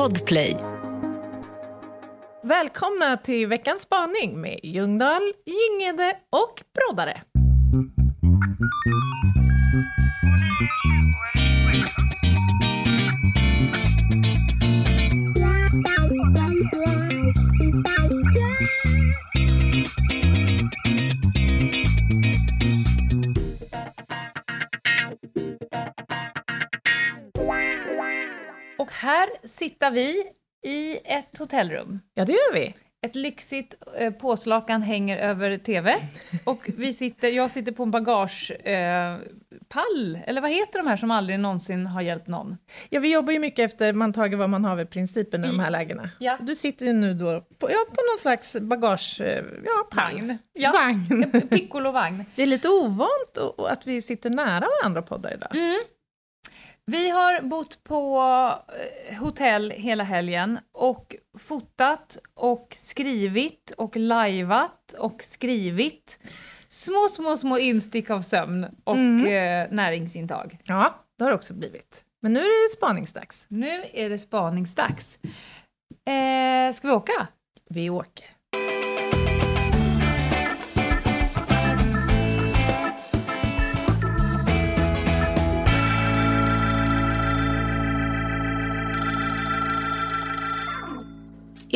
Podplay. Välkomna till veckans spaning med Ljungdahl, Gingede och Broddare. Sitter vi i ett hotellrum. Ja, det gör vi. Ett lyxigt eh, påslakan hänger över TV och vi sitter, jag sitter på en bagagepall, eh, eller vad heter de här som aldrig någonsin har hjälpt någon? Ja, vi jobbar ju mycket efter man tager vad man har vid principen i de här lägena. Ja. Du sitter ju nu då på, ja, på någon slags bagage... eh, Ja, pall. Vagn. Ja. Vagn. Piccolovagn. Det är lite ovant att vi sitter nära varandra och poddar idag. Mm. Vi har bott på eh, hotell hela helgen och fotat och skrivit och lajvat och skrivit små, små, små instick av sömn och Mm. eh, näringsintag. Ja, det har det också blivit. Men nu är det spaningsdags. Nu är det spaningsdags. Eh, ska vi åka? Vi åker.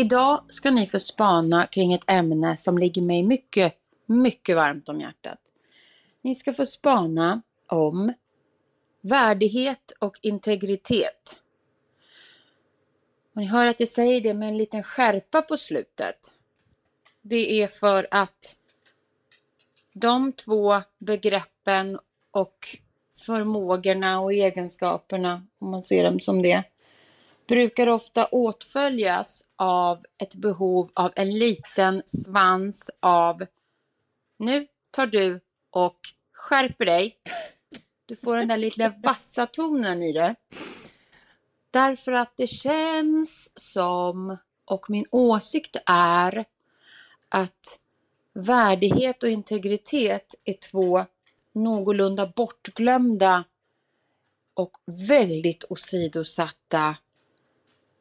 Idag ska ni få spana kring ett ämne som ligger mig mycket, mycket varmt om hjärtat. Ni ska få spana om värdighet och integritet. Och ni hör att jag säger det med en liten skärpa på slutet. Det är för att de två begreppen och förmågorna och egenskaperna, om man ser dem som det, brukar ofta åtföljas av ett behov av en liten svans av nu tar du och skärper dig. Du får den där lilla vassa tonen i det. Därför att det känns som, och min åsikt är, att värdighet och integritet är två någorlunda bortglömda och väldigt åsidosatta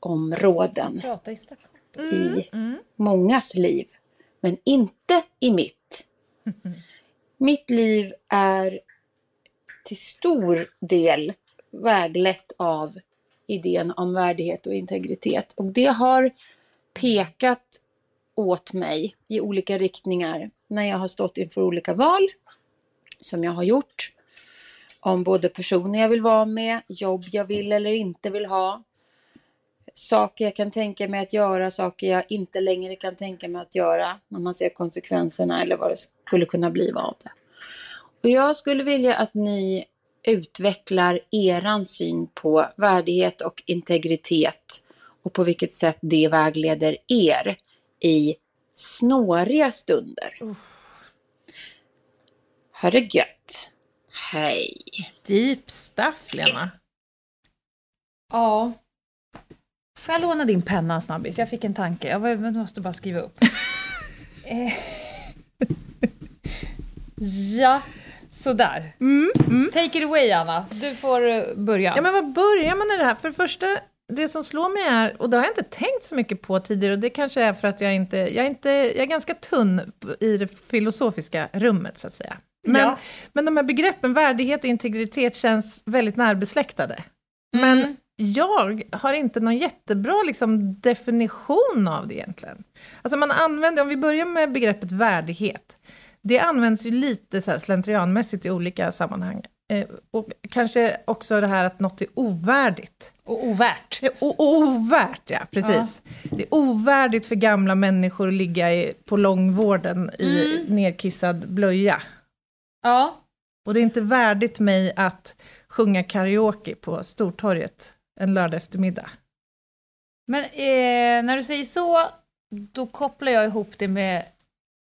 områden i Mm. mångas liv, men inte i mitt. Mitt liv är till stor del väglett av idén om värdighet och integritet. Och det har pekat åt mig i olika riktningar när jag har stått inför olika val som jag har gjort. Om både personer jag vill vara med, jobb jag vill eller inte vill ha, saker jag kan tänka mig att göra, saker jag inte längre kan tänka mig att göra när man ser konsekvenserna eller vad det skulle kunna bli av det. Och jag skulle vilja att ni utvecklar eran syn på värdighet och integritet och på vilket sätt det vägleder er i snåriga stunder. Ha det gött! Hej! Deep stuff, Lena. Ja. Får jag låna din penna snabbis? Jag fick en tanke. Jag måste bara skriva upp. Eh. ja, sådär. Mm, mm. Take it away Anna. Du får eh, börja. Ja, men vad börjar man i det här? För det första, det som slår mig är, och det har jag inte tänkt så mycket på tidigare, och det kanske är för att jag inte, jag är, inte, jag är ganska tunn i det filosofiska rummet, så att säga. Men, Ja. men de här begreppen, värdighet och integritet, känns väldigt närbesläktade. Men Mm. Jag har inte någon jättebra liksom, definition av det egentligen. Alltså man använder, om vi börjar med begreppet värdighet, det används ju lite så här slentrianmässigt i olika sammanhang. Eh, och kanske också det här att något är ovärdigt. Och ovärt. Eh, O- ovärt, ja, precis. Det är ovärdigt för gamla människor att ligga i, på långvården i Mm. nerkissad blöja. Ja. Och det är inte värdigt mig att sjunga karaoke på Stortorget en lördag eftermiddag. Men eh, när du säger så, då kopplar jag ihop det med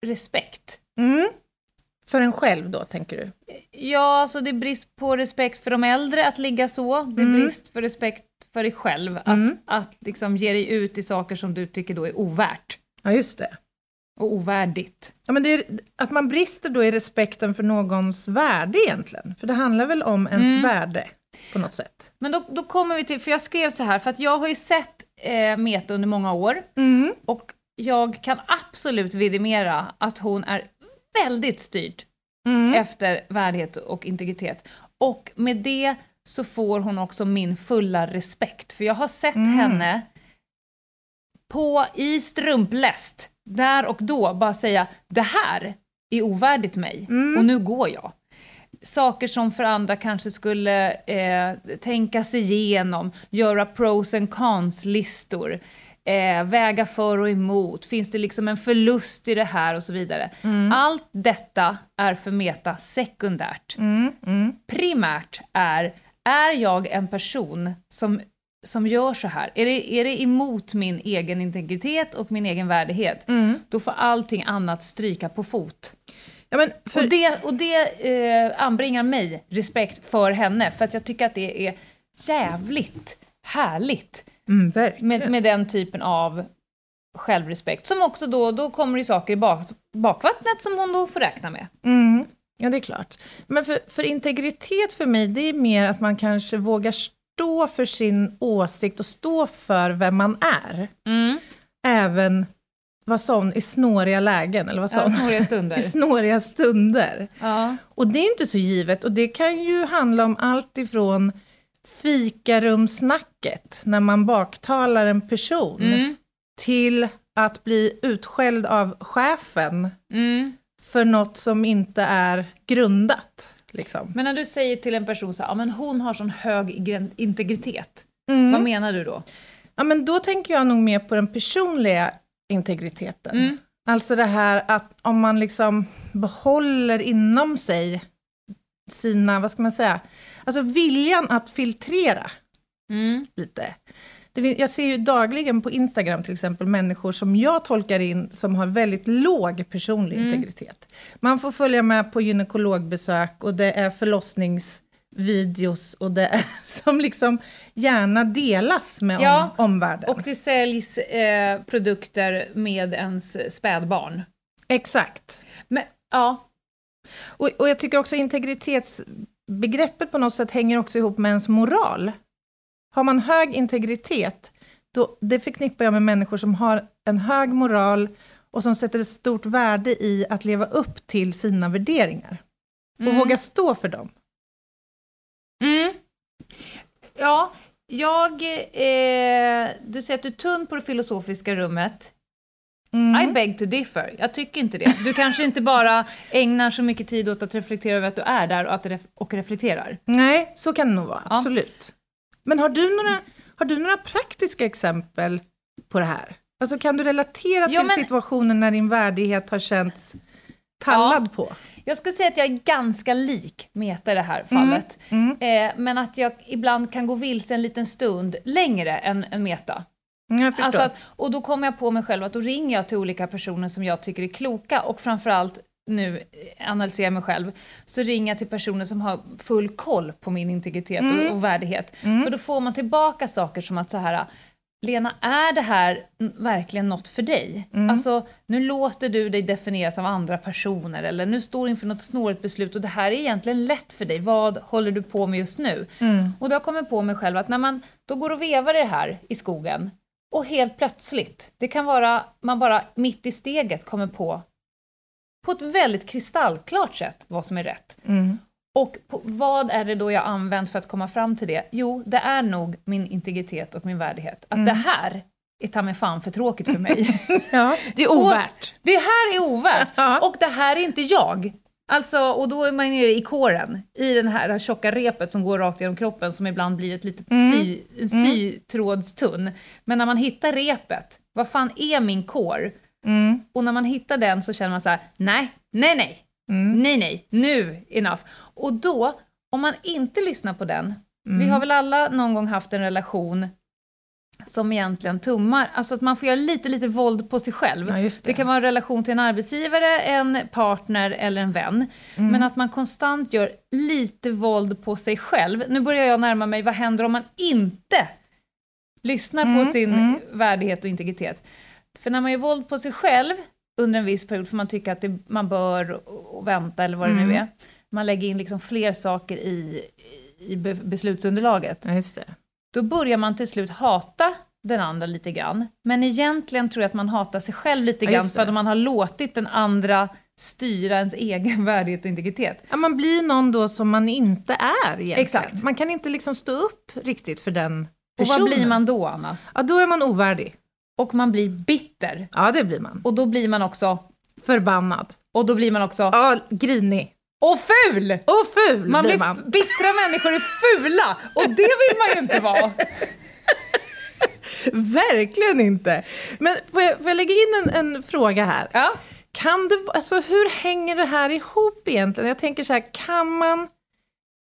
respekt. Mm. För en själv då, tänker du? Ja, alltså det är brist på respekt för de äldre att ligga så. Det är Mm. brist för respekt för dig själv. Att, Mm. att liksom ge dig ut i saker som du tycker då är ovärt. Ja, just det. Och ovärdigt. Ja, men är, att man brister då i respekten för någons värde egentligen. För det handlar väl om ens Mm. värde på något sätt. Men då, då kommer vi till, för jag skrev så här, för att jag har ju sett eh, Meta under många år Mm. och jag kan absolut vidimera att hon är väldigt styrd Mm. efter värdighet och integritet. Och med det så får hon också min fulla respekt, för jag har sett Mm. henne på i strumpläst, där och då, bara säga det här är ovärdigt mig Mm. och nu går jag. Saker som för andra kanske skulle eh, tänkas igenom, göra pros and cons-listor, eh, väga för och emot, finns det liksom en förlust i det här och så vidare. Mm. Allt detta är för Meta sekundärt. Mm. Mm. Primärt är, är jag en person som, som gör så här? Är det, är det emot min egen integritet och min egen värdighet? Mm. Då får allting annat stryka på fot. Ja, men för, Och det, och det eh, anbringar mig respekt för henne, för att jag tycker att det är jävligt härligt mm, med, med den typen av självrespekt. Som också då, då kommer det saker i bak, bakvattnet som hon då får räkna med. Mm. Ja, det är klart. Men för, för integritet för mig, det är mer att man kanske vågar stå för sin åsikt och stå för vem man är. Även, vad sa hon, i snåriga lägen, eller vad sa Ja, hon? snåriga stunder. I snåriga stunder. Ja. Och det är inte så givet, och det kan ju handla om allt ifrån fikarumsnacket, när man baktalar en person, Mm. till att bli utskälld av chefen Mm. för något som inte är grundat. Liksom. Men när du säger till en person så här, ja men hon har sån hög integritet, Mm. vad menar du då? Ja, men då tänker jag nog mer på den personliga integriteten. Mm. Alltså det här att om man liksom behåller inom sig sina, vad ska man säga, alltså viljan att filtrera Mm. lite. Det, jag ser ju dagligen på Instagram till exempel människor som jag tolkar in som har väldigt låg personlig Mm. integritet. Man får följa med på gynekologbesök och det är förlossningsvideos och det som liksom gärna delas med Ja, om, omvärlden. Och det säljs eh, produkter med ens spädbarn. Exakt. Men, ja, Och, och jag tycker också integritetsbegreppet på något sätt hänger också ihop med ens moral. Har man hög integritet, då, det förknippar jag med människor som har en hög moral och som sätter ett stort värde i att leva upp till sina värderingar. Och Mm. våga stå för dem. Mm. Ja, jag... Eh, du säger att du är tunn på det filosofiska rummet. Mm. I beg to differ. Jag tycker inte det. Du kanske inte bara ägnar så mycket tid åt att reflektera över att du är där och, att ref- och reflekterar. Nej, så kan det nog vara, Ja. absolut. Men har du, några, har du några praktiska exempel på det här? Alltså kan du relatera till Ja, men- situationen när din värdighet har känts tallad på? Jag skulle säga att jag är ganska lik Meta i det här fallet. Mm. Eh, men att jag ibland kan gå vilse en liten stund längre än, än Meta. Jag förstår. Alltså att, och då kommer jag på mig själv att då ringer jag till olika personer som jag tycker är kloka och framförallt nu eh, analyserar jag mig själv, så ringer jag till personer som har full koll på min integritet Mm. och, och värdighet. Mm. För då får man tillbaka saker som att så här, Lena, är det här verkligen något för dig? Mm. Alltså, nu låter du dig definieras av andra personer, eller nu står du inför något snårigt beslut och det här är egentligen lätt för dig. Vad håller du på med just nu? Mm. Och då har jag kommit på mig själv att när man då går och vevar det här i skogen och helt plötsligt, det kan vara man bara mitt i steget kommer på på ett väldigt kristallklart sätt vad som är rätt. Mm. Och på, vad är det då jag använt för att komma fram till det? Jo, det är nog min integritet och min värdighet. Att Mm. det här är ta mig fan för tråkigt för mig. Ja, det är ovärt. det här är ovärt! Ja. Och det här är inte jag. Alltså, och då är man nere i kåren, i den här tjocka repet som går rakt genom kroppen, som ibland blir ett litet Mm. sy, en sytrådstunn. Men när man hittar repet, vad fan är min kår? Mm. Och när man hittar den så känner man så här: nej, nej, nej, Mm. nej, nej, nu, enough. Och då, om man inte lyssnar på den, Mm. vi har väl alla någon gång haft en relation som egentligen tummar, alltså att man får göra lite, lite våld på sig själv. Ja, det. Det kan vara en relation till en arbetsgivare, en partner eller en vän. Mm. Men att man konstant gör lite våld på sig själv. Nu börjar jag närma mig, vad händer om man inte lyssnar Mm, på sin mm. värdighet och integritet? För när man gör våld på sig själv under en viss period, för man tycker att det, man bör och, och vänta eller vad det nu Mm. är. Man lägger in liksom fler saker i, i be- beslutsunderlaget. Ja, just det. Då börjar man till slut hata den andra lite grann. Men egentligen tror jag att man hatar sig själv lite Ja, grann för att man har låtit den andra styra ens egen värdighet och integritet. Ja, man blir någon då som man inte är egentligen. Exakt. Man kan inte liksom stå upp riktigt för den Och personen. vad blir man då, Anna? Ja, då är man ovärdig. Och man blir bitter. Ja, det blir man. Och då blir man också... Förbannad. Och då blir man också... Ja, grinig. Och ful! Och ful Man blir man. bittra människor är fula! Och det vill man ju inte vara. Verkligen inte. Men får jag, får jag lägga in en, en fråga här? Ja. Kan det, alltså hur hänger det här ihop egentligen? Jag tänker så här, kan man,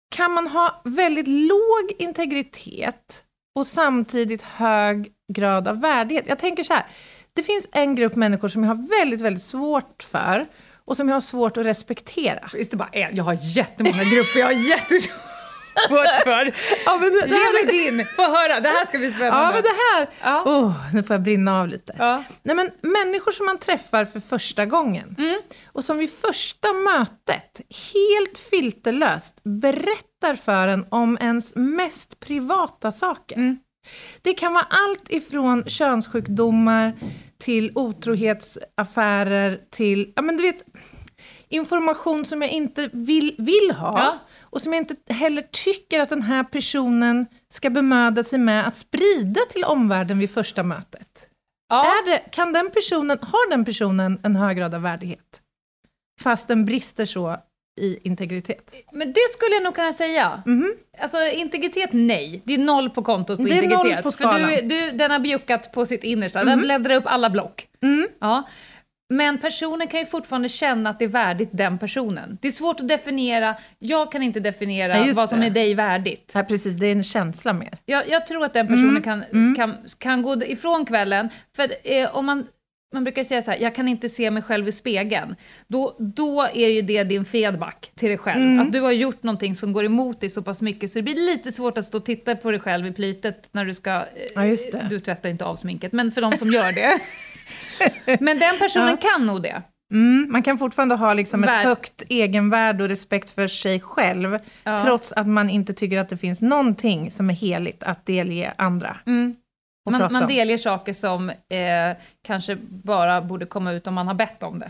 kan man ha väldigt låg integritet och samtidigt hög grad av värdighet? Jag tänker så här, det finns en grupp människor som jag har väldigt, väldigt svårt för och som jag har svårt att respektera. Visst det bara en? Jag har jättemånga grupper jag har jättesvårt för. Ja, men det, det Ge här, mig din, få höra, det här ska bli spännande. ja, men det här, Ja. oh, nu får jag brinna av lite. Ja. Nej, men människor som man träffar för första gången Mm. och som vid första mötet helt filterlöst berättar för en om ens mest privata saker. Mm. Det kan vara allt ifrån könssjukdomar till otrohetsaffärer till, ja men du vet, information som jag inte vill, vill ha Ja. Och som jag inte heller tycker att den här personen ska bemöda sig med att sprida till omvärlden vid första mötet. Ja. Är det, kan den personen, har den personen en hög grad av värdighet? Fast den brister så i integritet. Men det skulle jag nog kunna säga. Mhm. Alltså integritet, nej. Det är noll på kontot på Det är noll integritet. på för du, skalan. du, den har bjuckat på sitt innersta, den bläddrar upp alla block. Mm. Ja. Men personen kan ju fortfarande känna att det är värdigt den personen. Det är svårt att definiera, jag kan inte definiera Ja, vad som det. är dig värdigt. Ja, precis, det är en känsla mer. Jag, jag tror att den personen Mm, kan, mm. kan, kan gå ifrån kvällen, för eh, om man, man brukar säga så här, jag kan inte se mig själv i spegeln. Då, då är ju det din feedback till dig själv. Mm. Att du har gjort någonting som går emot dig så pass mycket, så det blir lite svårt att stå och titta på dig själv i plytet när du ska... eh, Ja. Du tvättar inte av sminket, men för de som gör det. men den personen kan nog det. Mm, man kan fortfarande ha liksom ett Vär- högt egenvärde och respekt för sig själv, Ja. trots att man inte tycker att det finns någonting som är heligt att delge andra. Mm. Man, man delger saker som eh, kanske bara borde komma ut om man har bett om det.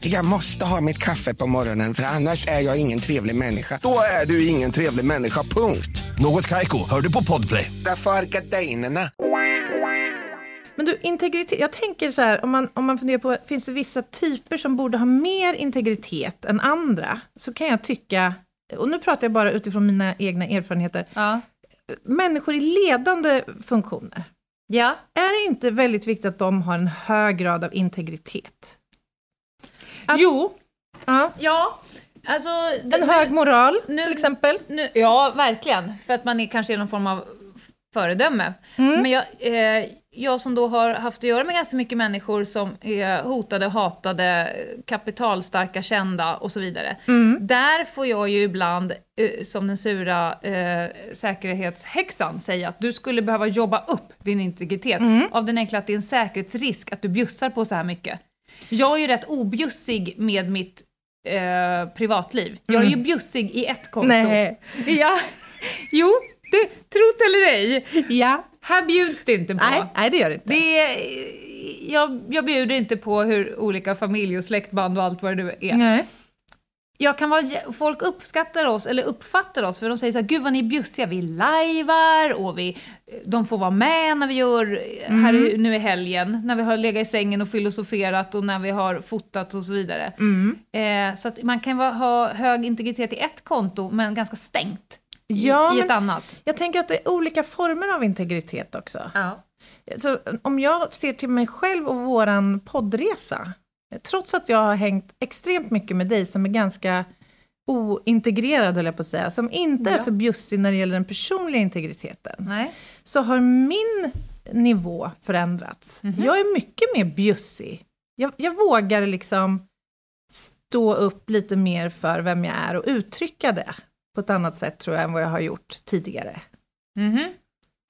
Jag måste ha mitt kaffe på morgonen för annars är jag ingen trevlig människa. Då är du ingen trevlig människa, punkt. Något Kaiko, hör du på Podplay. Därför är gardinerna. Men du, integritet, jag tänker så här, om man, om man funderar på, finns det vissa typer som borde ha mer integritet än andra? Så kan jag tycka, och nu pratar jag bara utifrån mina egna erfarenheter, Ja. människor i ledande funktioner. ja. Är det inte väldigt viktigt att de har en hög grad av integritet? Att- Jo, Ja. ja. Alltså, En hög moral, nu- till exempel. Nu, ja, verkligen. För att man är kanske är någon form av föredöme. Mm. Men jag, eh, jag som då har haft att göra med ganska mycket människor som är hotade, hatade, kapitalstarka, kända och så vidare. Mm. Där får jag ju ibland, eh, som den sura eh, säkerhetshäxan, säga att du skulle behöva jobba upp din integritet. Mm. Av den enkla att det är en säkerhetsrisk att du bjussar på så här mycket. Jag är ju rätt objussig med mitt eh, privatliv. Jag är ju bjussig i ett konto. Mm. Nej. Ja, jo, det, trot eller ej, Ja. här bjuds det inte på. Nej, nej, det gör det inte. Det är, jag, jag bjuder inte på hur olika familj och släktband och allt vad det nu är. Nej. Jag kan vara, folk uppskattar oss, eller uppfattar oss, för de säger så här, gud vad ni är bjussiga, vi lajvar och vi, de får vara med när vi gör, här i- nu i helgen, när vi har legat i sängen och filosoferat och när vi har fotat och så vidare. Mm. Eh, så att man kan vara, ha hög integritet i ett konto, men ganska stängt i, Ja, i ett men annat. jag tänker att det är olika former av integritet också. Ja. Så om jag ser till mig själv och våran poddresa, trots att jag har hängt extremt mycket med dig som är ganska ointegrerad, höll jag på att säga, som inte är Ja. så bjussig när det gäller den personliga integriteten, Nej. så har min nivå förändrats. Mhm. Jag är mycket mer bjussig. Jag, jag vågar liksom stå upp lite mer för vem jag är och uttrycka det på ett annat sätt tror jag än vad jag har gjort tidigare. Mhm.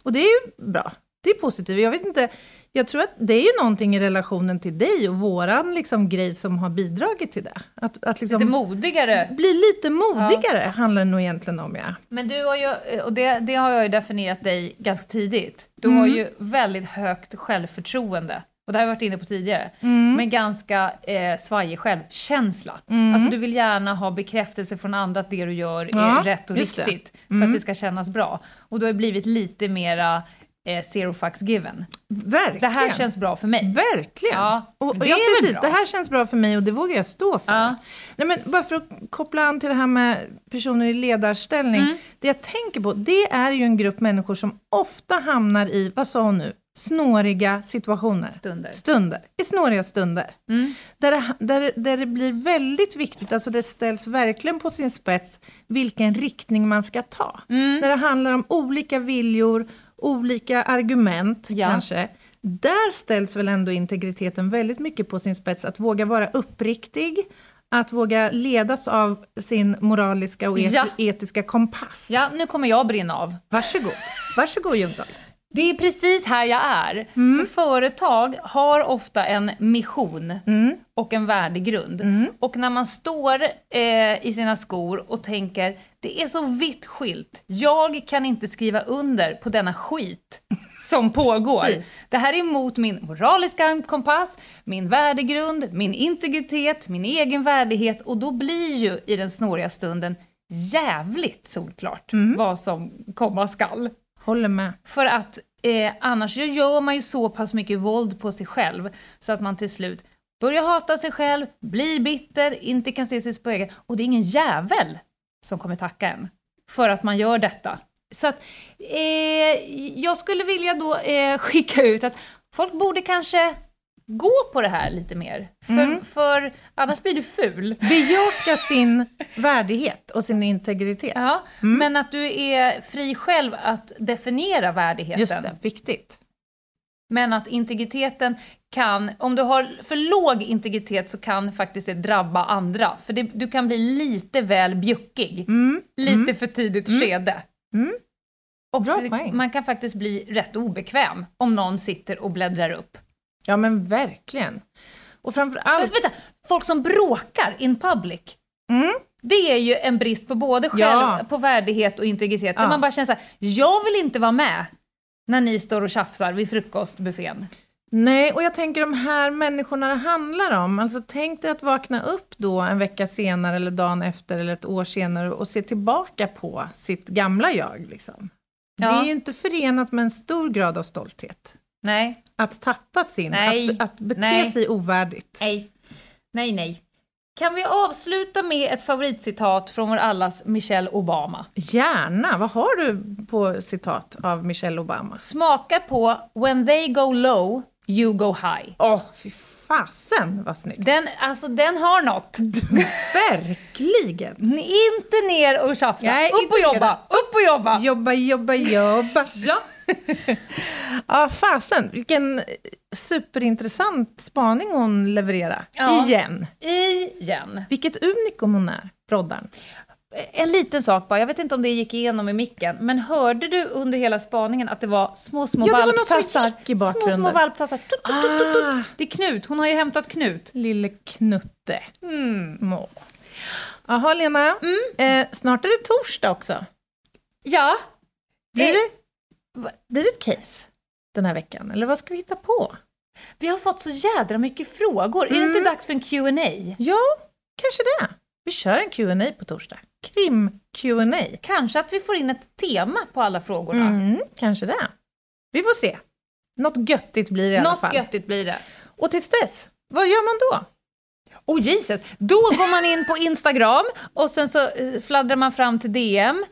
Och det är ju bra. Det är positivt. Jag vet inte, jag tror att det är ju någonting i relationen till dig och våran liksom grej som har bidragit till det. Att, att liksom Lite modigare. bli lite modigare handlar det nog egentligen om ja. Men du har ju, och det, det har jag ju definierat dig ganska tidigt. Du Mm. har ju väldigt högt självförtroende. Och det har jag varit inne på tidigare. Mm. Men ganska eh, svajig självkänsla. Alltså du vill gärna ha bekräftelse från andra att det du gör Ja, är rätt och riktigt. För Mm. att det ska kännas bra. Och du har blivit lite mera eh, zero fucks given. Verkligen. Det här känns bra för mig. Verkligen. Ja, och, och det ja, precis. bra. Det här känns bra för mig och det vågar jag stå för. Ja. Nej, men bara för att koppla an till det här med personer i ledarställning. Mm. Det jag tänker på, det är ju en grupp människor som ofta hamnar i, vad sa hon nu, snåriga situationer. Stunder. Stunder. I snåriga stunder. Mm. Där, det, där, där det blir väldigt viktigt, alltså det ställs verkligen på sin spets vilken riktning man ska ta. Mm. När det handlar om olika viljor, olika argument Ja. kanske. Där ställs väl ändå integriteten väldigt mycket på sin spets. Att våga vara uppriktig, att våga ledas av sin moraliska och et- Ja. etiska kompass. Ja, nu kommer jag brinna av. Varsågod. Varsågod Ljungdahl. Det är precis här jag är. För företag har ofta en mission Mm. och en värdegrund. Och när man står eh, i sina skor och tänker det är så vitt skilt, jag kan inte skriva under på denna skit som pågår. Det här är emot min moraliska kompass, min värdegrund, min integritet, min egen värdighet och då blir ju i den snåriga stunden jävligt solklart vad som komma skall. Håller med. För att eh, annars gör man ju så pass mycket våld på sig själv så att man till slut börjar hata sig själv, blir bitter, inte kan se sig i spegeln och det är ingen jävel som kommer tacka en för att man gör detta. Så att eh, jag skulle vilja då eh, skicka ut att folk borde kanske gå på det här lite mer. För, för annars blir du ful. Bejaka sin värdighet och sin integritet. Ja, Men att du är fri själv att definiera värdigheten. Just det, viktigt. Men att integriteten kan, om du har för låg integritet så kan faktiskt det drabba andra. För det, du kan bli lite väl bjuckig. Mm. Lite för tidigt skede. Mm. Och det, man kan faktiskt bli rätt obekväm om någon sitter och bläddrar upp. Ja men verkligen. Och framför Äh, allt... vänta, folk som bråkar in public. Mm. Det är ju en brist på både själv, Ja. på värdighet och integritet. Där Ja. man bara känner så här, jag vill inte vara med när ni står och tjafsar vid frukostbuffén. Nej, och jag tänker de här människorna det handlar om, alltså tänk dig att vakna upp då en vecka senare eller dagen efter eller ett år senare och se tillbaka på sitt gamla jag. Liksom. Det Ja. är ju inte förenat med en stor grad av stolthet. Nej, Att tappa sin, Nej. att, att bete Nej. sig ovärdigt. nej, nej, nej. Kan vi avsluta med ett favoritcitat från vår allas Michelle Obama? Gärna, vad har du på citat av Michelle Obama? Smaka på When they go low, you go high. Åh, fy fasen vad snyggt! Den, alltså den har något. Verkligen! Inte ner och tjafsa. Upp och jobba, upp och jobba. Jobba, jobba, jobba. Ja. Ja, fasen, vilken superintressant spaning hon levererar. Ja. Igen. Igen. Vilket unikum hon är, Broddan. En liten sak bara, jag vet inte om det gick igenom i micken, men hörde du under hela spaningen att det var små, små Ja, det var något som valptassar? i små, bakgrunden. små valptassar. Tut, tut, tut. Ah. Det är Knut, hon har ju hämtat Knut. Lille Knutte. Mm. Jaha, Lena. Eh, snart är det torsdag också. Ja. Blir Eh, det, blir det ett case den här veckan? Eller vad ska vi hitta på? Vi har fått så jädra mycket frågor. Är det Mm. inte dags för en Q&A? Ja, kanske det. Vi kör en Q&A på torsdag. Krim Q&A. Kanske att vi får in ett tema på alla frågorna. Mm, kanske det. Vi får se. Något göttigt blir det i alla Något fall. göttigt blir det. Och tills dess, vad gör man då? Oh Jesus! Då går man in på Instagram och sen så eh, fladdrar man fram till DM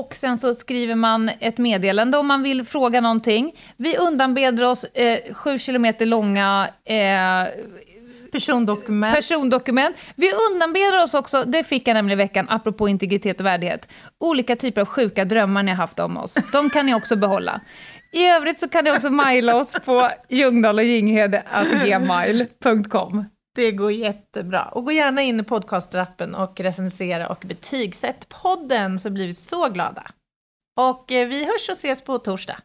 och sen så skriver man ett meddelande om man vill fråga någonting. Vi undanbeder oss eh, sju kilometer långa eh, Persondokument. persondokument. Vi undanber oss också, det fick jag nämligen i veckan, apropå integritet och värdighet, olika typer av sjuka drömmar ni har haft om oss. De kan ni också behålla. I övrigt så kan ni också mejla oss på ljungdahloginghede.gmail.com. Det går jättebra. Och gå gärna in i podcastrappen och recensera och betygsätt podden så blir vi så glada. Och eh, vi hörs och ses på torsdag.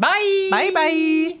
Bye! Bye, bye!